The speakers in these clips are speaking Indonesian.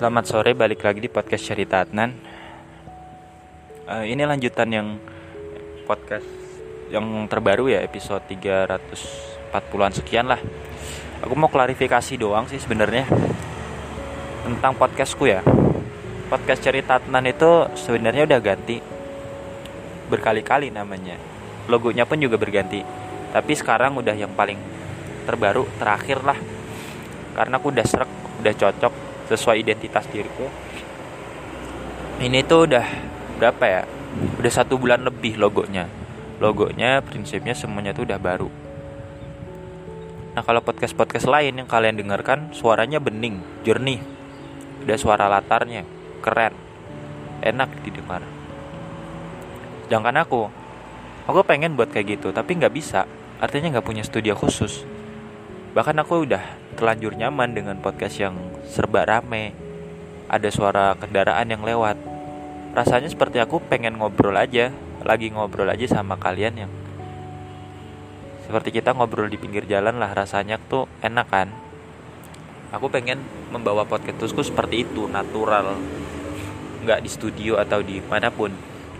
Selamat sore, balik lagi di podcast Cerita Adnan. Uh, ini lanjutan yang podcast yang terbaru ya, episode 340-an sekian lah. Aku mau klarifikasi doang sih sebenarnya tentang podcastku ya. Podcast Cerita Adnan itu sebenarnya udah ganti berkali-kali namanya. Logonya pun juga berganti. Tapi sekarang udah yang paling terbaru, terakhir lah. Karena aku udah serak, udah cocok sesuai identitas diriku. Ini tuh udah berapa ya? Udah satu bulan lebih logonya. Logonya prinsipnya semuanya tuh udah baru. Nah kalau podcast podcast lain yang kalian dengarkan suaranya bening jernih. Udah suara latarnya keren. Enak didengar sedangkan aku aku pengen buat kayak gitu tapi nggak bisa. Artinya nggak punya studio khusus bahkan aku udah terlanjur nyaman dengan podcast yang serba rame. Ada suara kendaraan yang lewat. Rasanya seperti aku pengen ngobrol aja lagi ngobrol aja sama kalian yang seperti kita ngobrol di pinggir jalan lah rasanya tuh enak kan? Aku pengen membawa podcastku seperti itu natural. Nggak di studio atau di mana pun.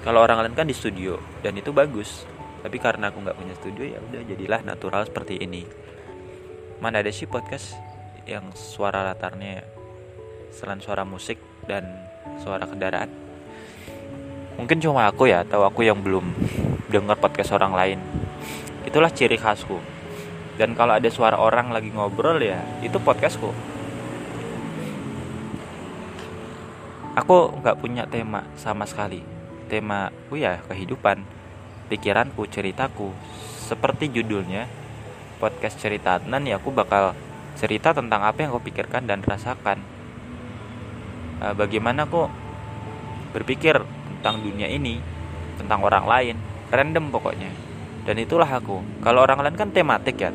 Kalau orang lain kan di studio dan itu bagus. Tapi karena aku nggak punya studio ya udah jadilah natural seperti ini mana ada sih podcast yang suara latarnya selain suara musik dan suara kendaraan? Mungkin cuma aku ya atau aku yang belum dengar podcast orang lain. Itulah ciri khasku. Dan kalau ada suara orang lagi ngobrol ya itu podcastku. Aku nggak punya tema sama sekali. Tema aku ya kehidupan pikiranku ceritaku seperti judulnya podcast cerita Adnan ya aku bakal cerita tentang apa yang aku pikirkan dan rasakan. Uh, bagaimana aku berpikir tentang dunia ini, tentang orang lain, random pokoknya. Dan itulah aku. Kalau orang lain kan tematik ya,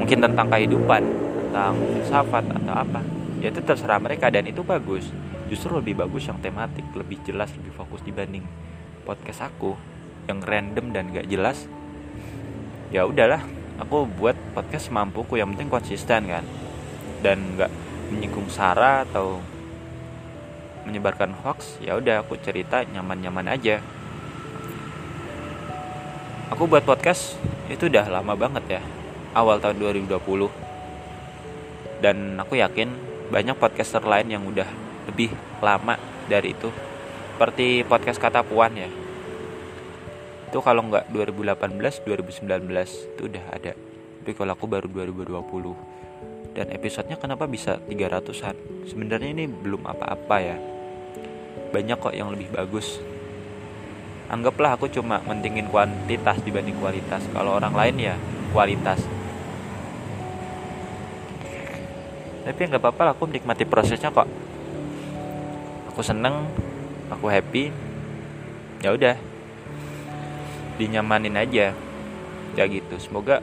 mungkin tentang kehidupan, tentang filsafat atau apa. Ya itu terserah mereka dan itu bagus. Justru lebih bagus yang tematik, lebih jelas, lebih fokus dibanding podcast aku yang random dan gak jelas. Ya udahlah, aku buat podcast mampuku yang penting konsisten kan? Dan nggak menyinggung sara atau menyebarkan hoax ya udah aku cerita nyaman-nyaman aja. Aku buat podcast itu udah lama banget ya awal tahun 2020 dan aku yakin banyak podcaster lain yang udah lebih lama dari itu. Seperti podcast kata puan ya itu kalau nggak 2018 2019 itu udah ada. Tapi kalau aku baru 2020 dan episodenya kenapa bisa 300an sebenarnya ini belum apa-apa ya. Banyak kok yang lebih bagus. Anggaplah aku cuma mentingin kuantitas dibanding kualitas. Kalau orang lain ya kualitas. Tapi nggak apa-apa aku menikmati prosesnya kok. Aku seneng aku happy. Ya udah dinyamanin aja. Ya gitu. Semoga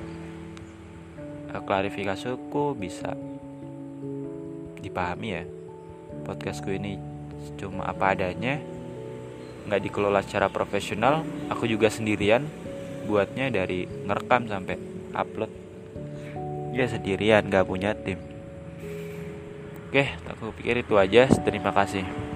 uh, klarifikasiku bisa dipahami ya. Podcastku ini cuma apa adanya nggak dikelola secara profesional. Aku juga sendirian buatnya dari ngerekam sampai upload. Ya sendirian nggak punya tim. Oke aku pikir itu aja. Terima kasih